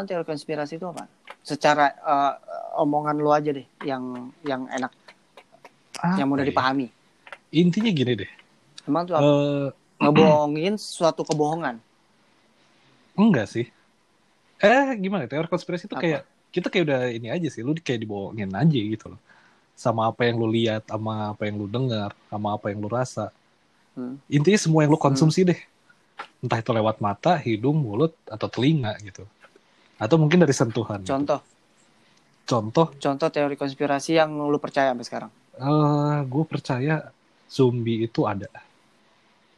Emang teori konspirasi itu apa? Secara eh, omongan lu aja deh, yang yang enak, yang mudah Apa ya? dipahami. Intinya gini deh. Emang tuh apa? Eh, ngebohongin suatu kebohongan. enggak sih. Eh, gimana? Teori konspirasi itu Apa? kayak kita kayak udah ini aja sih. Lu kayak dibohongin aja gitu loh. Sama apa yang lu lihat, sama apa yang lu dengar, sama apa yang lu rasa. Hmm. Intinya semua yang lu konsumsi deh. Entah itu lewat mata, hidung, mulut, atau telinga gitu. Atau mungkin dari sentuhan. gitu. Contoh, Contoh, contoh teori konspirasi yang lu percaya sampai sekarang. eh gue percaya zombie itu ada.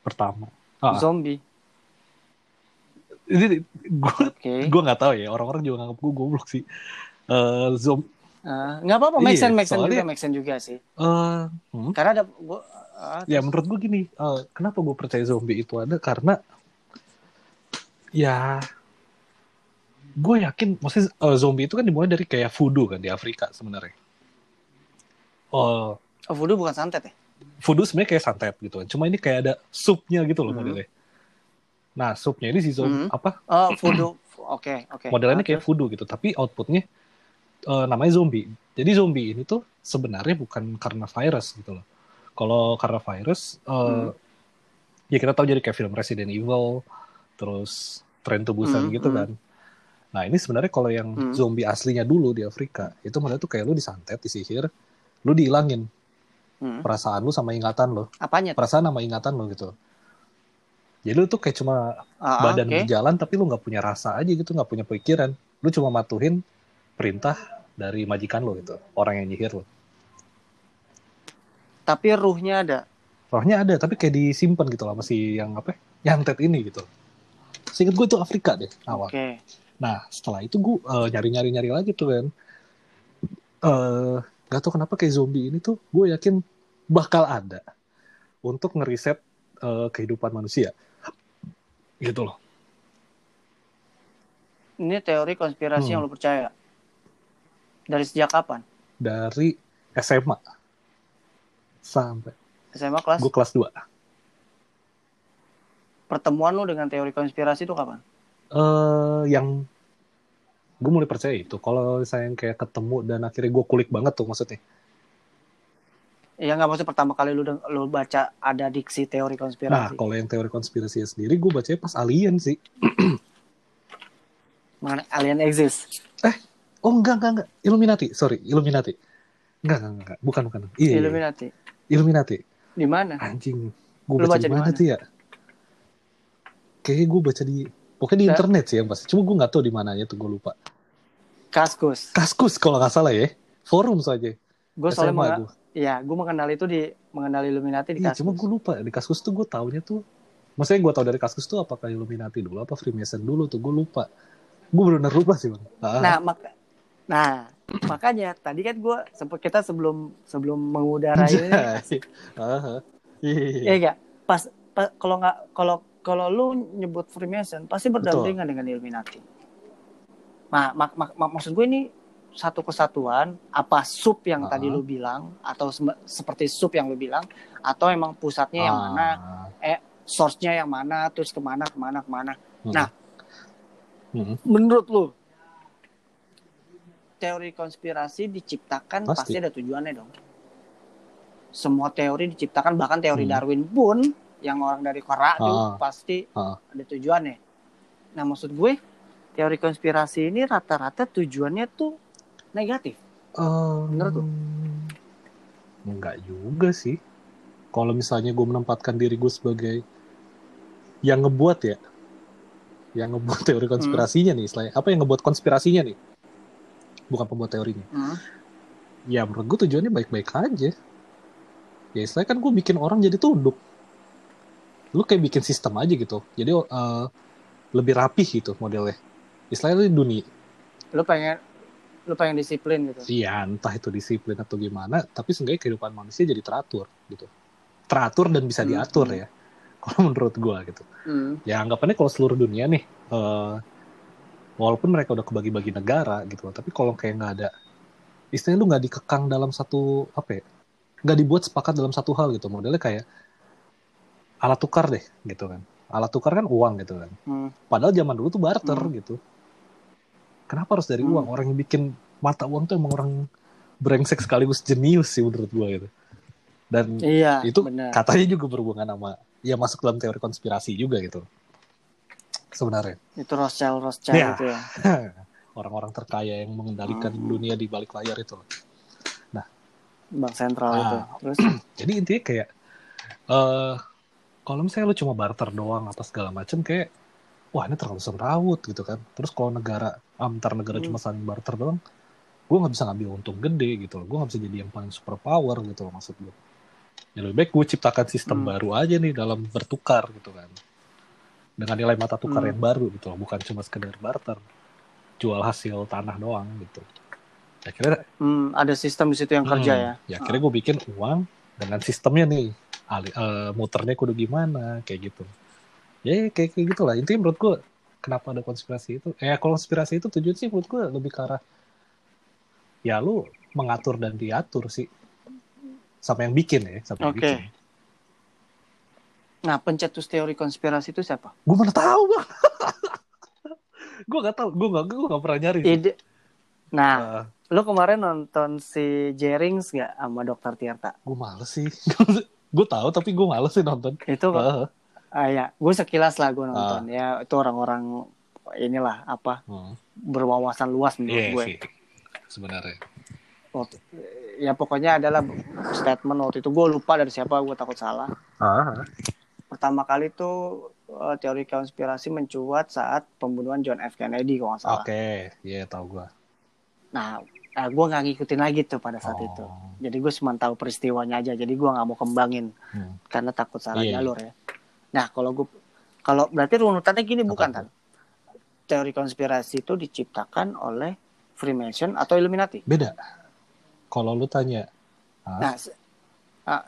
Pertama. Ah, Zombie. ini gue Oke. gue nggak tahu ya orang-orang juga nganggap gue goblok sih. Eh zombie. Ah, nggak apa-apa, make Iya, sense, make sense juga, make sense juga sih. eh hmm, Karena ada gua, ah, ya menurut gue gini, eh, kenapa gue percaya zombie itu ada karena ya gue yakin, maksudnya eh, zombie itu kan dimulai dari kayak voodoo kan di Afrika sebenarnya. Oh, oh, voodoo bukan santet ya? voodoo sebenarnya kayak santet gitu kan. Cuma ini kayak ada supnya gitu loh Hmm. modelnya. Nah, supnya ini si zombie Hmm. apa? Oh, voodoo. Oke, oke. modelannya Ah, kayak terus? voodoo gitu, tapi outputnya eh, namanya zombie. Jadi zombie ini tuh sebenarnya bukan karena virus gitu loh. Kalau karena virus, eh, Hmm. ya kita tahu jadi kayak film Resident Evil, terus Tren to Busan Hmm, gitu hmm. kan. Nah ini sebenarnya kalau yang Hmm. zombie aslinya dulu di Afrika, itu malah tuh kayak lu disantet, disihir, lu dihilangin Hmm. perasaan lu sama ingatan lu, Apanya? perasaan sama ingatan lu gitu. Jadi lu tuh kayak cuma Ah, ah, badan oke. berjalan tapi lu nggak punya rasa aja gitu nggak punya pikiran lu cuma matuhin perintah dari majikan lo gitu orang yang nyihir lo Tapi ruhnya ada. rohnya ada tapi kayak disimpan gitu lah masih yang apa yang tet ini gitu seinget gue itu Afrika deh awal Oke. Nah setelah itu gue nyari nyari nyari lagi tuh kan eh gak tau kenapa kayak zombie ini tuh gue yakin bakal ada untuk ngeriset eh, kehidupan manusia gitu loh Ini teori konspirasi Hmm. yang lu percaya. Dari sejak kapan? dari SMA sampai SMA kelas gue kelas 2 pertemuan lu dengan teori konspirasi itu kapan? Eh yang gue mulai percaya itu kalau saya yang kayak ketemu dan akhirnya gue kulik banget tuh maksudnya Ya nggak maksud pertama kali lu lu baca ada diksi teori nah konspirasi. kalau yang teori konspirasi sendiri gue bacanya pas alien sih Mengenai alien exist. oh enggak enggak enggak Illuminati sorry Illuminati enggak enggak enggak, bukan bukan iya iya. Illuminati. Illuminati Di mana? anjing gue baca, baca di mana mana? tuh ya kayaknya gue baca di pokoknya di internet sih yang pasti. Cuma gue nggak tahu di mananya tuh gue lupa. Kaskus. kaskus kalau nggak salah ya. Forum saja Gue soalnya menga- gue ya gue mengenal itu di mengenal Illuminati di Iya, Kaskus. cuma gue lupa. Di Kaskus tuh gue taunya tuh, maksudnya gue tau dari Kaskus tuh apakah Illuminati dulu apa Freemason dulu tuh gue lupa. Gue benar lupa sih bang. Ah, Nah, maka nah makanya tadi kan gue sempat kita sebelum sebelum mengudara ini iya, iya, iya. ya enggak pas, pas kalau nggak kalau kalau lu nyebut Freemason pasti berdampingan dengan Illuminati. Nah, mak, mak, mak- maksud gue ini satu kesatuan apa sub yang Ah. tadi lu bilang atau sem- seperti sub yang lu bilang atau emang pusatnya yang Ah, mana source-nya yang mana terus ke mana ke mana ke mana hmm. Nah. Hmm. menurut lu teori konspirasi diciptakan Pasti. pasti, ada tujuannya dong semua teori diciptakan bahkan teori Hmm. Darwin pun yang orang dari Korea tuh Ah. pasti Ah. ada tujuannya nah maksud gue teori konspirasi ini rata-rata tujuannya tuh negatif Um, Menurut lu? Enggak juga sih. Kalau misalnya gue menempatkan diri gue sebagai yang ngebuat ya, yang ngebuat teori konspirasinya nih, istilahnya apa yang ngebuat konspirasinya nih, bukan pembuat teorinya. Hmm. ya menurut gue tujuannya baik-baik aja ya istilahnya kan gue bikin orang jadi tunduk lu kayak bikin sistem aja gitu. Jadi eh, lebih rapih gitu modelnya. Istilahnya dunia. Lu pengen lu pengen disiplin gitu. Iya entah itu disiplin atau gimana tapi seenggaknya kehidupan manusia jadi teratur gitu. Teratur dan bisa Hmm, diatur ya kalau menurut gue gitu. Hmm. ya anggapannya kalau seluruh dunia nih eh, walaupun mereka udah kebagi-bagi negara gitu tapi kalau kayak nggak ada istilahnya lu nggak dikekang dalam satu apa ya nggak dibuat sepakat dalam satu hal gitu. Modelnya kayak alat tukar deh gitu kan alat tukar kan uang gitu kan Hmm. padahal zaman dulu tuh barter Hmm. gitu kenapa harus dari Hmm. uang orang yang bikin mata uang tuh emang orang brengsek sekaligus jenius sih menurut gue gitu dan Iya, itu benar. katanya juga berhubungan sama ya masuk dalam teori konspirasi juga gitu sebenarnya Itu Rothschild Rothschild Iya. itu ya. orang-orang terkaya yang mengendalikan Hmm. dunia di balik layar itu loh. Bank sentral Ah. itu. Terus jadi intinya kayak eh kalau misalnya lu cuma barter doang apa segala macem kayak wah ini terlalu semrawut gitu kan terus kalau negara antar negara Hmm. cuma saling barter doang gue nggak bisa ngambil untung gede gitu loh gue nggak bisa jadi yang paling super power gitu loh maksud gue ya lebih baik gue ciptakan sistem Hmm. baru aja nih dalam bertukar gitu kan dengan nilai mata tukar Hmm. yang baru gitu loh bukan cuma sekedar barter jual hasil tanah doang gitu akhirnya hmm, ada sistem di situ yang kerja Hmm, ya. Ya akhirnya gue bikin uang dengan sistemnya nih. Ali, eh, muternya kudu gimana kayak gitu. Ya kayak kayak gitulah. Intinya menurut gue kenapa ada konspirasi itu? Eh konspirasi itu tujuan sih menurut gue lebih ke arah ya lu mengatur dan diatur sih sama yang bikin ya, sama yang Oke. bikin. Nah, pencetus teori konspirasi itu siapa? Gue mana tahu bang. gue gak tahu. Gue gak gue gak pernah nyari. Ide. Nah, Eh, lu kemarin nonton si Jerings nggak sama Dokter Tirta? gue males sih. gue tahu tapi gue males sih nonton. Itu Eh, ah ya, gue sekilas lah gue nonton. Ya, itu orang-orang inilah apa hmm. berwawasan luas menurut Iya gue. sih. Sebenarnya. Waktu- ya pokoknya adalah statement waktu itu gue lupa dari siapa gue takut salah. Ah. Pertama kali tuh eh, teori konspirasi mencuat saat pembunuhan John F Kennedy kalau nggak salah. Oke, iya tahu gua. Nah, eh, gue nggak ngikutin lagi tuh pada saat Oh. itu. Jadi gue cuma tahu peristiwanya aja. Jadi gue nggak mau kembangin Hmm. karena takut salah Iya, iya. jalur ya. Nah, kalau gue kalau berarti runutannya gini Apa bukan kan? Teori konspirasi itu diciptakan oleh Freemason atau Illuminati. Beda. Kalau lu tanya? Nah, ah,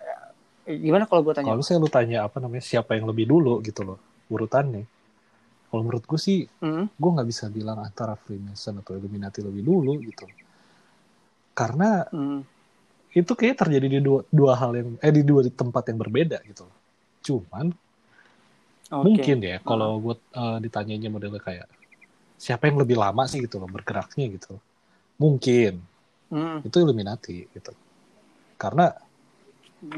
gimana kalau gue tanya? kalau saya lu tanya apa namanya siapa yang lebih dulu gitu loh urutannya. Kalau menurut gue sih, Hmm, gue nggak bisa bilang antara Freemason atau Illuminati lebih dulu gitu. Karena hmm, itu kayak terjadi di dua, dua hal yang eh di dua tempat yang berbeda gitu. Cuman oke. mungkin ya kalau gue eh, ditanyanya modelnya kayak siapa yang lebih lama sih gitu loh bergeraknya gitu. Mungkin Hmm, itu Illuminati gitu. Karena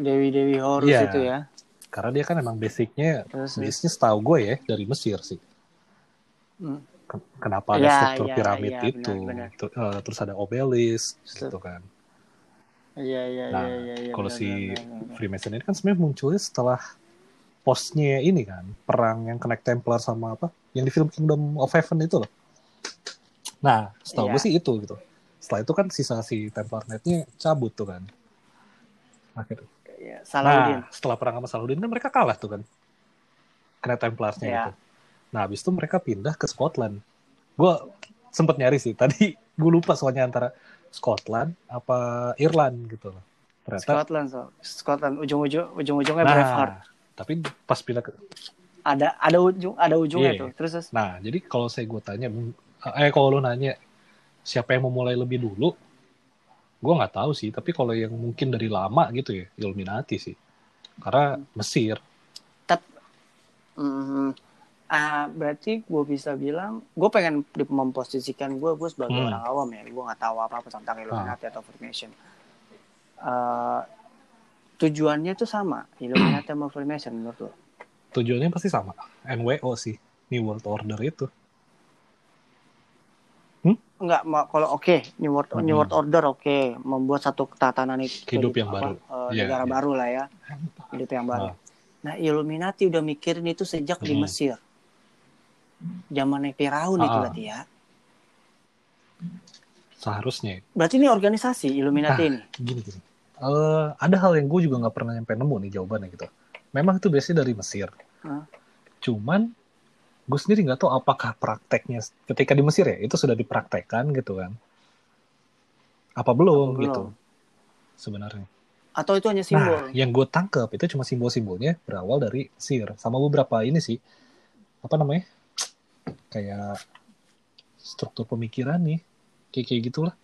Dewi-dewi Horus Iya. itu ya. karena dia kan emang basicnya Terus bisnis tahu gue ya dari Mesir sih. hmm, Kenapa ada Iya, struktur iya, piramid iya, itu, benar, benar. Ter- eh, terus ada obelisk Betul. gitu kan. Iya iya Nah, iya iya. Kalau benar, si benar. Freemason ini kan sebenarnya munculnya setelah posnya ini kan, perang yang Knight Templar sama apa, yang di film Kingdom of Heaven itu loh. Nah, setahu Iya. gue sih itu gitu. Setelah itu kan sisa si Templar Knight-nya cabut tuh kan. Akhirnya. Salahuddin. Nah, setelah perang sama Salahuddin kan mereka kalah tuh kan. Knight Templarsnya Iya. itu. Nah, habis itu mereka pindah ke Scotland. Gue sempet nyari sih. Tadi gue lupa soalnya antara Scotland apa Irland gitu loh. Ternyata Scotland so. Scotland ujung-ujung ujung-ujungnya nah, Braveheart. tapi pas pindah ke Ada ada ujung ada ujungnya Iya. tuh. Terus terus. Nah, jadi kalau saya gue tanya eh kalau lu nanya siapa yang memulai lebih dulu, gue nggak tahu sih. Tapi kalau yang mungkin dari lama gitu ya, Illuminati sih. Karena Mesir. Hmm, ah, berarti gue bisa bilang, gue pengen di- memposisikan gue, gue sebagai Hmm. orang awam ya, gue nggak tahu apa apa tentang Illuminati atau Freemason. Eh, tujuannya tuh sama, Illuminati sama Freemason menurut lo. Tujuannya pasti sama. NWO sih. New World Order itu. Enggak, ma- kalau oke, New World, New Hmm. World Order oke, membuat satu tatanan itu Hidup yang apa, baru. Iya, negara iya. baru lah ya, hidup yang baru. Ah. Nah, Illuminati udah mikirin itu sejak di Hmm. Mesir. Zamannya Firaun itu Ah. berarti ya. Seharusnya. Berarti ini organisasi Illuminati Ah. ini. Gini, gini. Eh, ada hal yang gue juga nggak pernah nyampe nemu nih jawabannya gitu. Memang itu biasanya dari Mesir. Hah? Cuman gue sendiri nggak tahu apakah prakteknya ketika di Mesir ya itu sudah dipraktekkan gitu kan? Apa belum, Apa belum? gitu sebenarnya. Atau itu hanya simbol? Nah, yang gue tangkap itu cuma simbol-simbolnya berawal dari Mesir sama beberapa ini sih apa namanya kayak struktur pemikiran nih kayak kayak gitulah.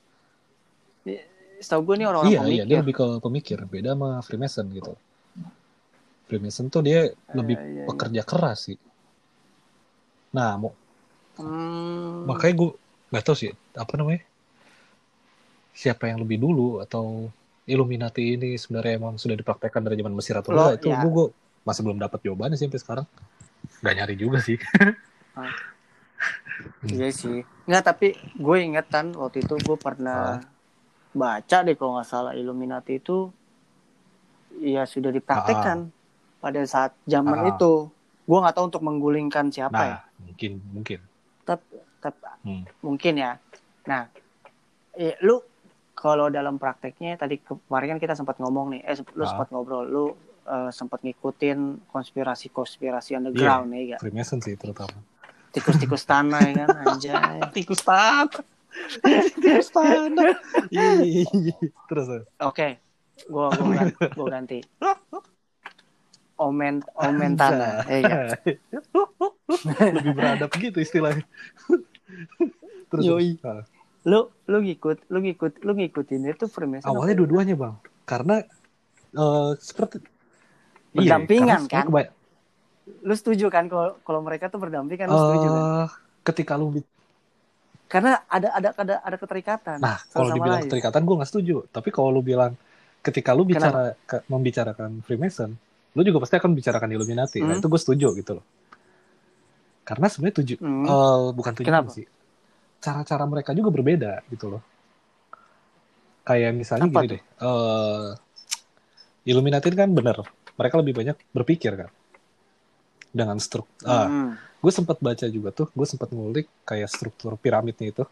Setahu gue ini orang-orang Iya, iya, pemikir. dia lebih ke pemikir, beda sama Freemason gitu. Freemason tuh dia lebih iya, iya. pekerja keras sih. Nah, mau, Hmm. makanya gue nggak tahu sih apa namanya siapa yang lebih dulu atau Illuminati ini sebenarnya emang sudah dipraktekkan dari zaman Mesir atau enggak itu ya. gue masih belum dapat jawabannya sih sampai sekarang nggak nyari juga sih Ah. Iya sih. Nggak, tapi gue inget kan waktu itu gue pernah baca deh kalau nggak salah Illuminati itu ya sudah dipraktekkan pada saat zaman Ah. itu. Gue nggak tahu untuk menggulingkan siapa ya. nah mungkin mungkin Tapi, tapi Hmm. mungkin ya. Nah, eh, lu kalau dalam prakteknya tadi kemarin kan kita sempat ngomong nih, eh lu Ah. sempat ngobrol, lu eh, sempat ngikutin konspirasi-konspirasi underground ya, gak? Freemason sih terutama Tikus-tikus tanah ya kan, anjay. tikus tanah tikus tanah Iya, terus terus. Oke, gua gua ganti, gua ganti. Omen omen tanah, eh ya. lebih beradab gitu istilahnya terus Yoi. Ah. Lu lu ngikut, lu ngikut, lu ngikutin itu Freemason. awalnya dua-duanya bang karena eh, seperti Berdampingan, Iya, kan? Lu setuju kan kalau kalau mereka tuh berdampingan lu setuju kan? Eh, ketika lu Karena ada ada ada ada keterikatan. nah kalau dibilang lain. keterikatan gue nggak setuju tapi kalau lu bilang ketika lu bicara ke- membicarakan Freemason lu juga pasti akan bicarakan Illuminati nah Hmm. itu gue setuju gitu loh karena sebenarnya tujuh Hmm. eh, bukan Kenapa? sih cara-cara mereka juga berbeda gitu loh kayak misalnya Apa gini tuh? deh eh Illuminati kan bener mereka lebih banyak berpikir kan dengan struktur ah, Hmm. gue sempat baca juga tuh gue sempat ngulik kayak struktur piramidnya itu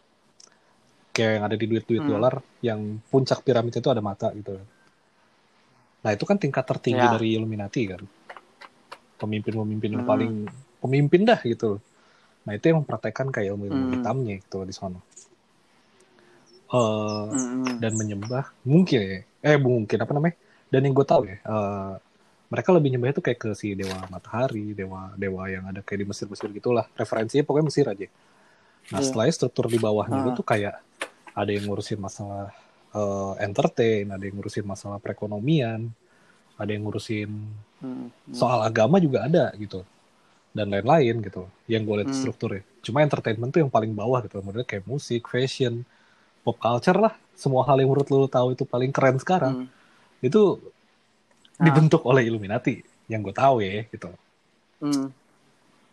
kayak yang ada di duit-duit Hmm. dolar yang puncak piramid itu ada mata gitu nah itu kan tingkat tertinggi Ya. dari Illuminati kan pemimpin-pemimpin yang Hmm. paling pemimpin dah gitu nah itu yang mempraktekkan kayak ilmu-ilmu Hmm. hitamnya gitu di sana Eh, Hmm. dan menyembah mungkin ya eh mungkin apa namanya dan yang gue tahu ya eh, mereka lebih nyembah itu kayak ke si dewa matahari dewa dewa yang ada kayak di Mesir Mesir gitulah referensinya pokoknya Mesir aja nah Iya. setelahnya struktur di bawahnya Ah. itu tuh kayak ada yang ngurusin masalah eh, entertain ada yang ngurusin masalah perekonomian ada yang ngurusin Hmm. soal agama juga ada gitu dan lain-lain gitu yang gue lihat Hmm. strukturnya cuma entertainment tuh yang paling bawah gitu modelnya kayak musik fashion pop culture lah semua hal yang menurut lo tahu itu paling keren sekarang Hmm. itu Nah. dibentuk oleh Illuminati yang gue tahu ya gitu Hmm.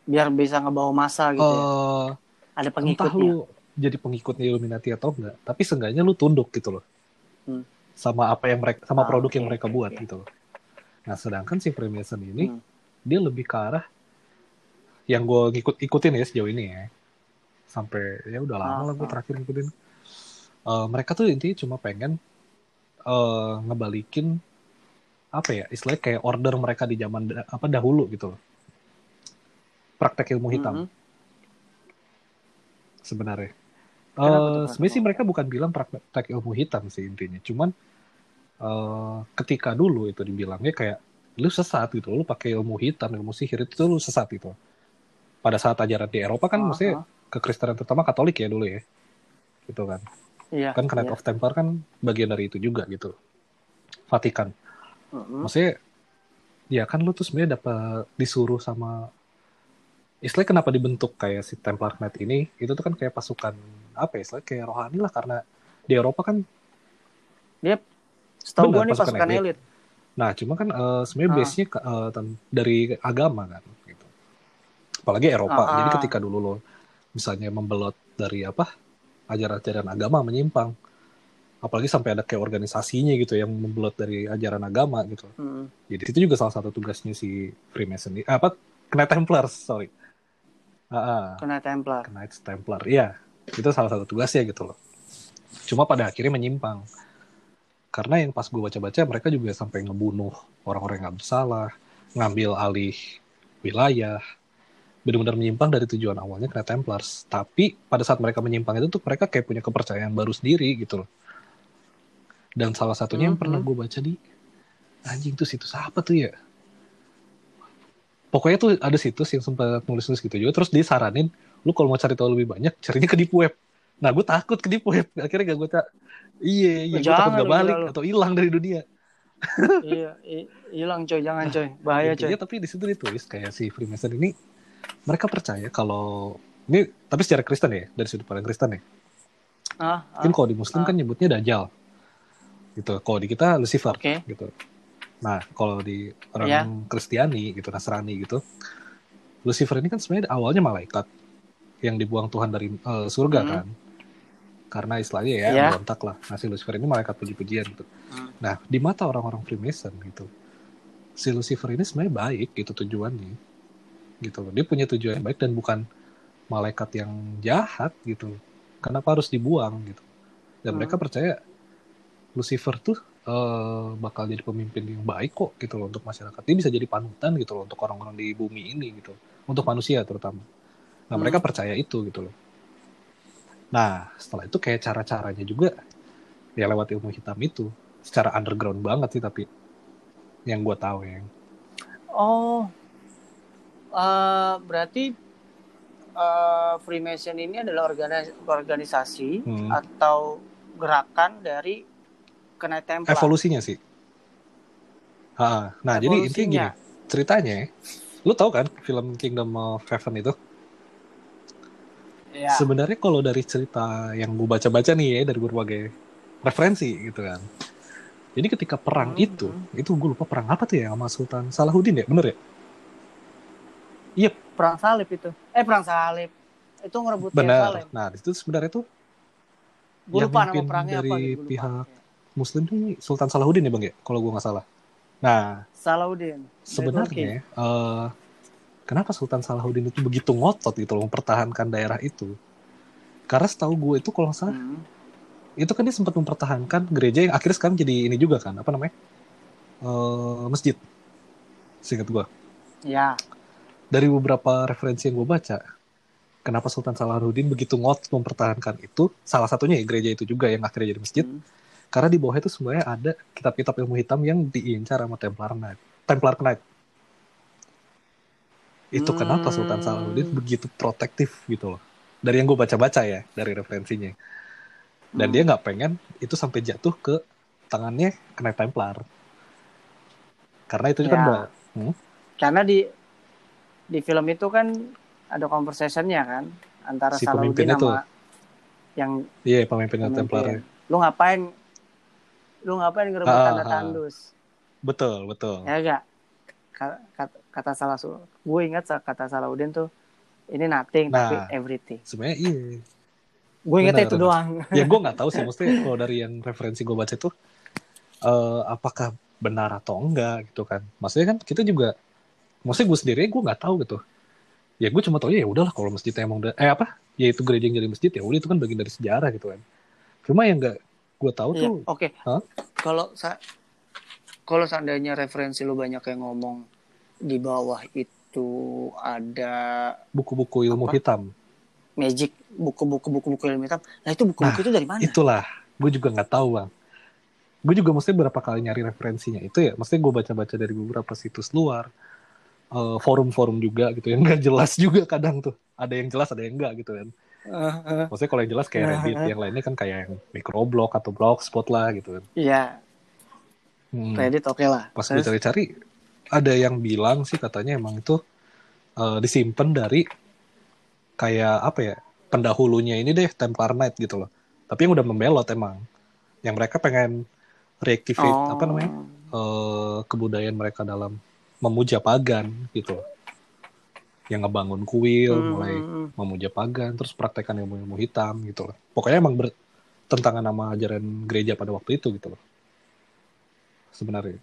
Biar bisa ngebawa masa gitu ya. Eh, Ada entah pengikutnya. lu jadi pengikutnya Illuminati atau enggak tapi seenggaknya lu tunduk gitu loh Hmm. sama apa yang mereka sama Ah, produk yang oke, mereka oke, buat oke. gitu loh nah sedangkan si Freemason ini Hmm. dia lebih ke arah yang gue ngikut ikutin ya sejauh ini ya sampai ya udah lama Ah, lah gue ah. terakhir ngikutin Eh, mereka tuh intinya cuma pengen eh, ngebalikin apa ya istilahnya kayak order mereka di zaman da- apa dahulu gitu loh praktek ilmu hitam Hmm. sebenarnya Pak? sebenarnya sih mereka bukan bilang praktek ilmu hitam sih intinya cuman eh ketika dulu itu dibilangnya kayak lu sesat gitu lu pakai ilmu hitam ilmu sihir itu lu sesat gitu pada saat ajaran di Eropa kan Ah, maksudnya ah. kekristenan terutama Katolik ya dulu ya gitu kan Iya. kan Knight iya. of Templar kan bagian dari itu juga gitu Vatikan Hmm. maksudnya ya kan lu tuh sebenarnya dapat disuruh sama istilahnya kenapa dibentuk kayak si Templar Knight ini itu tuh kan kayak pasukan apa ya istilahnya kayak rohani lah karena di Eropa kan Setahu Benar, gue nih pasukan pasukan elit. elit. nah cuma kan eh, sebenarnya Ah. base-nya ten- dari agama kan gitu apalagi Eropa Ah, jadi ketika dulu lo misalnya membelot dari apa ajaran-ajaran agama menyimpang apalagi sampai ada kayak organisasinya gitu yang membelot dari ajaran agama gitu Hmm. Jadi itu juga salah satu tugasnya si Freemason ini. Apa? Knight Templar, sorry. Ah, Kena Templar. Knights Templar. Iya, itu salah satu tugasnya gitu loh. Cuma pada akhirnya menyimpang. Karena yang pas gue baca-baca mereka juga sampai ngebunuh orang-orang yang nggak bersalah, ngambil alih wilayah, benar-benar menyimpang dari tujuan awalnya Knight Templars. Tapi pada saat mereka menyimpang itu tuh mereka kayak punya kepercayaan baru sendiri gitu loh. Dan salah satunya yang pernah gue baca di anjing tuh situs apa tuh ya? Pokoknya tuh ada situs yang sempat nulis-nulis gitu juga. Terus disaranin, lu kalau mau cari tahu lebih banyak, carinya ke deep web. Nah, gue takut ke deep web. Akhirnya gak gue tak. Iya, iya, gue takut gak balik atau hilang dari dunia. iya, hilang coy, jangan coy. Bahaya coy. Tapi di situ ditulis kayak si Freemason ini mereka percaya kalau ini tapi secara Kristen ya dari sudut pandang Kristen ya Ah, ah, Mungkin kalau di Muslim ah. kan nyebutnya Dajjal. Gitu. Kalau di kita Lucifer Oke. gitu. Nah, kalau di orang Ya. Kristiani gitu, Nasrani gitu, Lucifer ini kan sebenarnya awalnya malaikat yang dibuang Tuhan dari eh, surga Hmm. kan. Karena istilahnya ya, Ya. berontak lah. Nah, si Lucifer ini malaikat puji-pujian gitu. Hmm. Nah, di mata orang-orang Freemason gitu, si Lucifer ini sebenarnya baik gitu tujuannya. Gitu loh. Dia punya tujuan yang baik dan bukan malaikat yang jahat gitu. Kenapa harus dibuang gitu? Dan Hmm. mereka percaya Lucifer tuh eh, bakal jadi pemimpin yang baik kok gitu loh untuk masyarakat. Dia bisa jadi panutan gitu loh untuk orang-orang di bumi ini gitu. Untuk manusia terutama. Nah, Hmm. mereka percaya itu gitu loh. Nah, setelah itu kayak cara-caranya juga ya lewat ilmu hitam itu secara underground banget sih tapi yang gue tahu ya. Oh, eh, berarti eh, Freemason ini adalah organis- organisasi Hmm. atau gerakan dari Templar. Evolusinya sih. Ah, nah, jadi intinya Evolusinya. gini, ceritanya, lu tahu kan film Kingdom of Heaven itu? Ya. Sebenarnya kalau dari cerita yang gue baca-baca nih ya dari berbagai referensi gitu kan. Jadi ketika perang Hmm, itu, itu gue lupa perang apa tuh ya sama Sultan Salahuddin ya, bener ya? Iya, Perang salib itu. Eh, perang salib. Itu ngerebut benar. Nah, itu sebenarnya tuh Gue yang lupa nama perangnya dari apa gitu. gua lupa. Muslim tuh Sultan Salahuddin ya bang ya, kalau gue nggak salah. Nah, Salahuddin. sebenarnya eh, kenapa Sultan Salahuddin itu begitu ngotot gitu loh mempertahankan daerah itu? Karena setahu gue itu kalau nggak salah Hmm. itu kan dia sempat mempertahankan gereja yang akhirnya sekarang jadi ini juga kan apa namanya Eh, masjid singkat gue Ya. dari beberapa referensi yang gue baca kenapa Sultan Salahuddin begitu ngotot mempertahankan itu salah satunya ya gereja itu juga yang akhirnya jadi masjid Hmm. Karena di bawah itu sebenarnya ada kitab-kitab ilmu hitam yang diincar sama Templar Knight Templar Knight itu kenapa Sultan Hmm. Salahuddin begitu protektif gitu loh dari yang gue baca-baca ya dari referensinya dan Hmm. dia nggak pengen itu sampai jatuh ke tangannya Knight Templar karena itu kan Ya. udah Karena di di film itu kan ada conversationnya kan antara Si Salahuddin pemimpinnya sama tuh. yang iya pemimpin pemimpin. Templar Lu ngapain? Lu ngapain ngerebut Ah, tanda ah. tandus? betul betul Ya enggak? Kata, kata salah gue ingat kata Salahuddin tuh ini nothing Nah. tapi everything. sebenarnya iya Gue ingetnya Benar, itu benar. doang. ya gue nggak tahu sih maksudnya kalau dari yang referensi gue baca itu eh, apakah benar atau enggak gitu kan maksudnya kan kita juga maksudnya gue sendiri gue nggak tahu gitu ya gue cuma tahu ya udahlah kalau masjidnya emang udah eh apa ya itu gereja yang jadi masjid ya udah itu kan bagian dari sejarah gitu kan cuma yang nggak gue tahu Iya, tuh Oke. Hah? Kalau sa kalau seandainya referensi lu banyak yang ngomong di bawah itu ada buku-buku ilmu Apa? hitam magic buku-buku buku-buku ilmu hitam. Nah itu buku-buku itu dari mana? itulah gue juga nggak tahu bang gue juga mesti berapa kali nyari referensinya itu ya mesti gue baca-baca dari beberapa situs luar eh, forum-forum juga gitu yang nggak jelas juga kadang tuh ada yang jelas ada yang enggak gitu kan Eh, eh, maksudnya kalau yang jelas kayak Nah, Reddit yang lainnya kan kayak yang microblog atau blogspot lah gitu kan. Iya, Hmm, Reddit oke lah. pas gue cari-cari ada yang bilang sih katanya emang itu eh, disimpan dari kayak apa ya pendahulunya ini deh Templar Knight gitu loh. Tapi yang udah membelot emang. Yang mereka pengen reactivate oh, apa namanya eh, kebudayaan mereka dalam memuja pagan gitu loh. Yang ngebangun kuil, hmm, mulai hmm, memuja pagan, terus praktekan ilmu-ilmu hitam gitu loh. Pokoknya emang bertentangan sama ajaran gereja pada waktu itu gitu loh. Sebenarnya.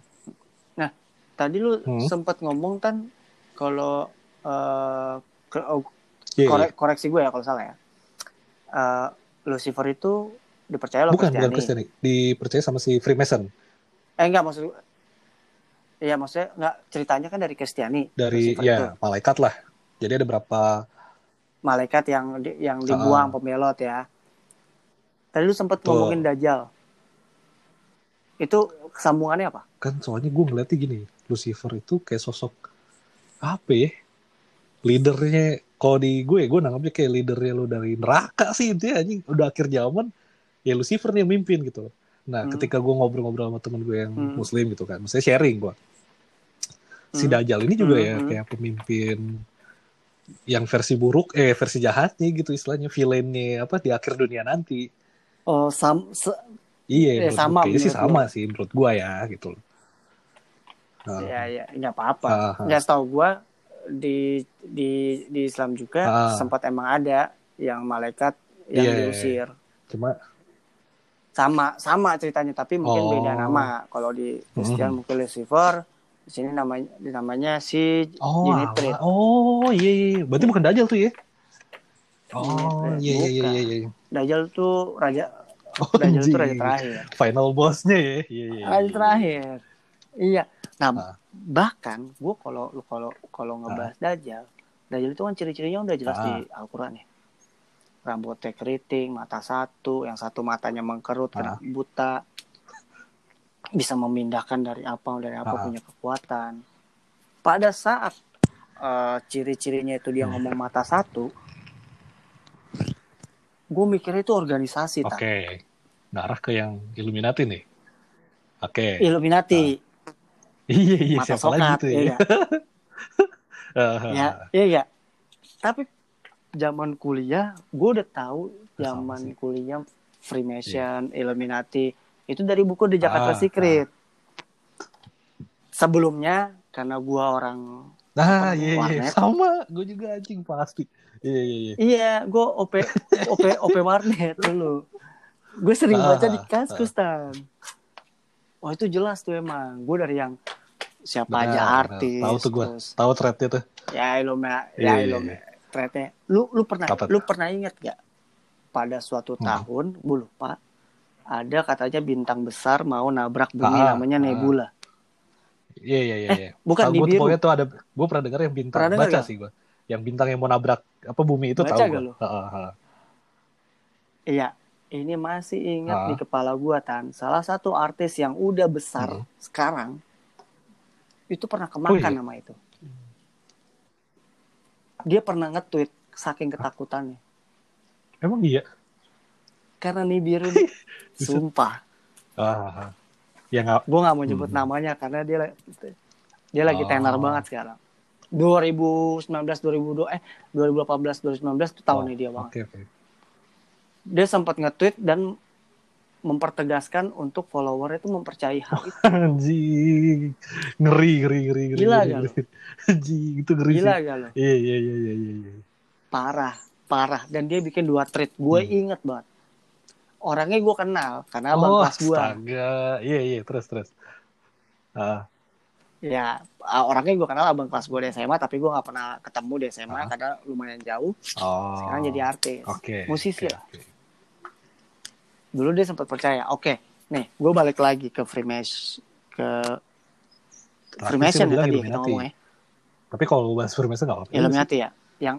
Tadi lu Hmm. sempat ngomong kan kalau eh, ke- oh, Iya, korek- koreksi gue ya kalau salah ya. Eh, Lucifer itu dipercaya oleh Bukan, bukan Kristiani. Dipercaya sama si Freemason. Eh enggak maksud. Iya maksudnya enggak ceritanya kan dari Kristiani. Dari, ya, itu. malaikat lah. Jadi ada berapa, malaikat yang di- yang Ah. dibuang pembelot ya. Tadi lu sempat Betul. ngomongin Dajjal. Itu sambungannya apa? kan soalnya gue ngeliatnya gini, Lucifer itu kayak sosok, apa ya, leadernya, kalau di gue, gue nanggapnya kayak leadernya lu dari neraka sih, itu ya, anjing. Udah akhir zaman, ya Lucifer nih yang mimpin gitu. Nah, Hmm. ketika gue ngobrol-ngobrol sama temen gue yang Hmm. muslim gitu kan, maksudnya sharing gue. Si Hmm. Dajjal ini juga Hmm, ya, hmm. kayak pemimpin yang versi buruk, eh versi jahatnya gitu istilahnya, villainnya apa di akhir dunia nanti. Oh, sam, se, Iya, Eh, sama kayaknya sih sama sih menurut gua ya gitu loh. Ah, ya ya nggak apa-apa. Ah, ah. Nggak tahu gua di di di Islam juga Ah. sempat emang ada yang malaikat yang Iya. diusir. cuma Sama sama ceritanya tapi mungkin Oh. beda nama. Kalau di Kristen Hmm. mungkin Lucifer, di sini namanya namanya si oh, Jinitrit. alah. oh iya, iya, iya. berarti bukan Dajjal tuh ya? Oh iya iya iya iya. iya. Dajjal tuh raja Oh, Dajjal tuh raja terakhir. Final bossnya ya? Iya iya. iya. Raja terakhir. Iya. Nah, Ah. bahkan gue kalau kalau kalau ngebahas Dajjal, Dajjal itu kan ciri-cirinya udah jelas Ah. di Al-Qur'an ya. Rambutnya keriting, mata satu, yang satu matanya mengkerut, Ah. buta. Bisa memindahkan dari apa dari apa Ah. punya kekuatan. Pada saat eh, ciri-cirinya itu dia ngomong mata satu, gue mikirnya itu organisasi, Oke. tak? Ngarah ke yang Illuminati nih. Oke. Illuminati, Iya iya mata siapa lagi sokat, tuh iya ya? nggak? ya iya ya tapi zaman kuliah gue udah tahu zaman kuliah Freemason Illuminati itu dari buku The Jakarta Ah, Secret sebelumnya karena gue orang Nah, iya iya sama. Gue juga anjing pasti. Iya iya iya. iya gue op op op warnet dulu gue sering Ah, baca di ah, kaskus tan oh itu jelas tuh emang gue dari yang siapa Benar, aja artis Tahu tuh gua. terus Tahu threadnya tuh. ya Illuminati Iya, ya iya, Illuminati threadnya lu lu pernah lu pernah ingat gak pada suatu Hmm. tahun gue lupa ada katanya bintang besar mau nabrak bumi Ah, namanya ah. Nebula Iya iya iya. Eh, iya. bukan di biru. pokoknya tuh ada. Gue pernah dengar yang bintang. Pernah Baca nggak? sih gue. Yang bintang yang mau nabrak apa bumi itu Baca tahu gue. Heeh, heeh. iya ini masih ingat Ah. di kepala gue tan salah satu artis yang udah besar Hmm. sekarang itu pernah kemakan Oh, iya? nama itu dia pernah nge-tweet saking ketakutannya Emang iya. Karena nih, Buset. sumpah Ah, ah. ya nggak. gue nggak mau nyebut Hmm. namanya karena dia dia lagi Oh. tenar banget sekarang 2019 2002 eh 2018 2019 itu tahunnya dia banget Oke oke. dia sempat nge-tweet dan mempertegaskan untuk follower itu mempercayai hal itu Anjing. Ngeri ngeri ngeri ngeri. Gila nggak ngeri. Anjing itu ngeri gila sih. gak lo Iya iya iya iya iya. iya. parah parah dan dia bikin dua tweet gue Hmm. inget banget orangnya gue kenal karena abang oh, kelas gue. Iya iya terus terus. Ah, ya ah, orangnya gue kenal abang kelas gue di SMA tapi gue nggak pernah ketemu di SMA Ah. karena lumayan jauh oh. sekarang jadi artis Oke. musisi oke, lah. oke. dulu dia sempat percaya oke nih gue balik lagi ke Freemason ke Freemason ya tadi kita ngomongnya Tapi kalau bahas Freemason nggak apa-apa. Illuminati ya yang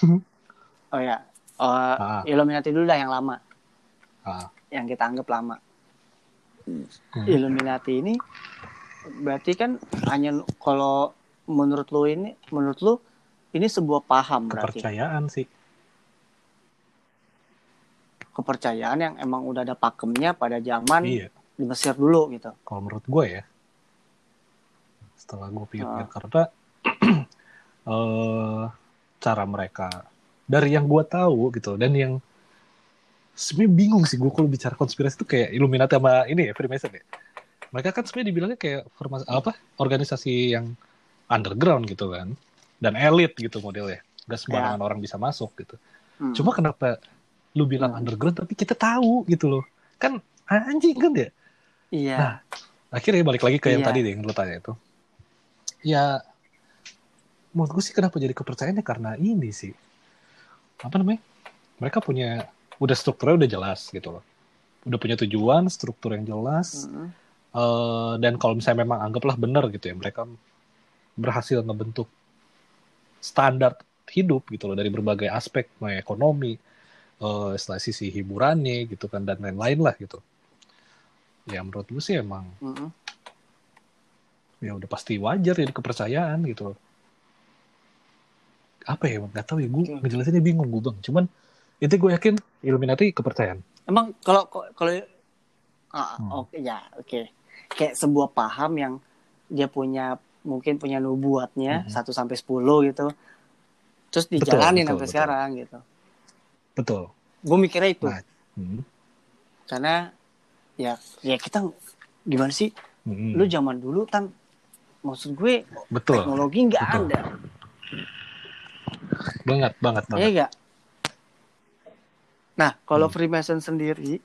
oh ya oh, Ah. Illuminati dulu dah yang lama Ah. yang kita anggap lama Hmm. Illuminati ini berarti kan hanya kalau menurut lu ini menurut lu ini sebuah paham berarti Kepercayaan sih. kepercayaan yang emang udah ada pakemnya pada zaman Iya. di Mesir dulu gitu Kalau menurut gue ya. Setelah gue pikir-pikir Ah. karena eh cara mereka dari yang gue tahu gitu dan yang sebenarnya bingung sih gue kalau bicara konspirasi itu kayak Illuminati sama ini ya Freemason ya. Mereka kan sebenarnya dibilangnya kayak formas apa organisasi yang underground gitu kan dan elit gitu modelnya. Gak sembarangan orang bisa masuk gitu. Hmm. Cuma kenapa lu bilang Hmm. underground tapi kita tahu gitu loh. Kan anjing kan ya. iya Nah, akhirnya balik lagi ke yang Iya. tadi deh yang lu tanya itu. Ya menurut gue sih kenapa jadi kepercayaannya karena ini sih. Apa namanya? Mereka punya udah strukturnya udah jelas gitu loh. Udah punya tujuan, struktur yang jelas. Mm-mm. Eh, dan kalau misalnya memang anggaplah benar gitu ya, mereka berhasil ngebentuk standar hidup gitu loh dari berbagai aspek, mulai ekonomi, eh setelah sisi hiburannya gitu kan dan lain-lain lah gitu. Ya menurut gue sih emang Mm-mm. ya udah pasti wajar jadi kepercayaan gitu loh. Apa ya nggak tahu ya gue ngejelasinnya bingung gue bang. Cuman itu gue yakin Illuminati kepercayaan. emang kalau kalau ah, Hmm. oke ya oke kayak sebuah paham yang dia punya mungkin punya nubuatnya Mhm. 1 sampai 10 gitu terus dijalanin betul, sampai betul. sekarang gitu Betul. gue mikirnya itu Nah. Hmm. karena ya ya kita gimana sih Mm-mm. lu zaman dulu tan maksud gue betul teknologi nggak ada banget banget ya banget nggak nah kalau Hmm. Freemason sendiri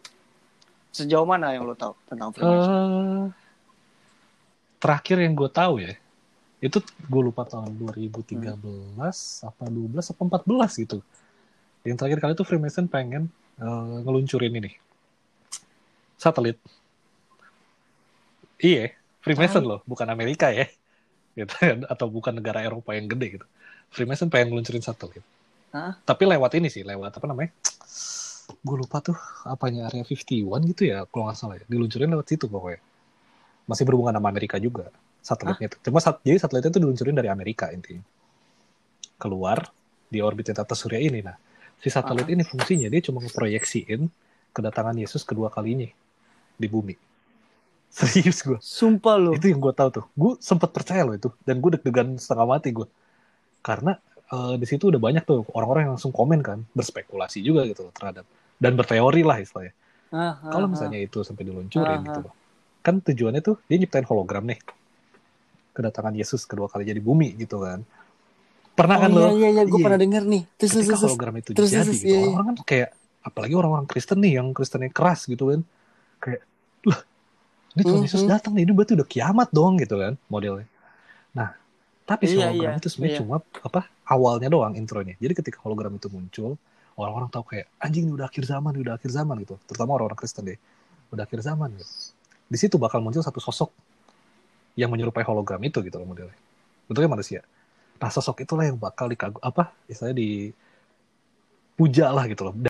sejauh mana yang lo tahu tentang Freemason? Eh, terakhir yang gue tahu ya itu gue lupa tahun 2013 apa 12 apa 14 gitu. Yang terakhir kali itu Freemason pengen eh, ngeluncurin ini. Satelit. Iya Freemason loh bukan Amerika ya. Gitu atau bukan negara Eropa yang gede gitu. Freemason pengen ngeluncurin satelit. Hah? tapi lewat ini sih lewat apa namanya gue lupa tuh apanya area 51 gitu ya kalau nggak salah ya. Diluncurin lewat situ pokoknya. Masih berhubungan sama Amerika juga satelitnya itu cuma sat- jadi satelitnya itu diluncurin dari Amerika intinya. Keluar di orbit tata surya ini nah. Si satelit ini fungsinya dia cuma ngeproyeksiin kedatangan Yesus kedua kalinya di bumi. Serius gue sumpah lo itu yang gue tahu tuh. Gue sempet percaya loh itu dan gue deg-degan setengah mati gue karena eh, di situ udah banyak tuh orang-orang yang langsung komen kan berspekulasi juga gitu loh terhadap dan berteori lah istilahnya. Ah, kalau misalnya itu sampai diluncurin Ah, gitu loh. Kan tujuannya tuh dia nyiptain hologram nih. Kedatangan Yesus kedua kali jadi bumi gitu kan. Pernah oh, kan iya lo? iya iya gue Iya. pernah denger nih. Terus ketika terus hologram itu terus, jadi terus, gitu iya, iya. orang kan kayak apalagi orang-orang Kristen nih yang Kristennya keras gitu kan. Kayak lah ini Tuhan Yesus Mhm. datang nih ini berarti udah kiamat dong gitu kan modelnya tapi si Iya, hologram iya, itu sebenarnya iya. cuma apa awalnya doang intronya. Jadi ketika hologram itu muncul orang-orang tahu kayak anjing ini udah akhir zaman ini udah akhir zaman gitu. Terutama orang-orang Kristen deh. Udah akhir zaman gitu. Di situ bakal muncul satu sosok yang menyerupai hologram itu gitu loh modelnya. Bentuknya manusia. Nah sosok itulah yang bakal dikagum apa istilahnya dipuja lah gitu loh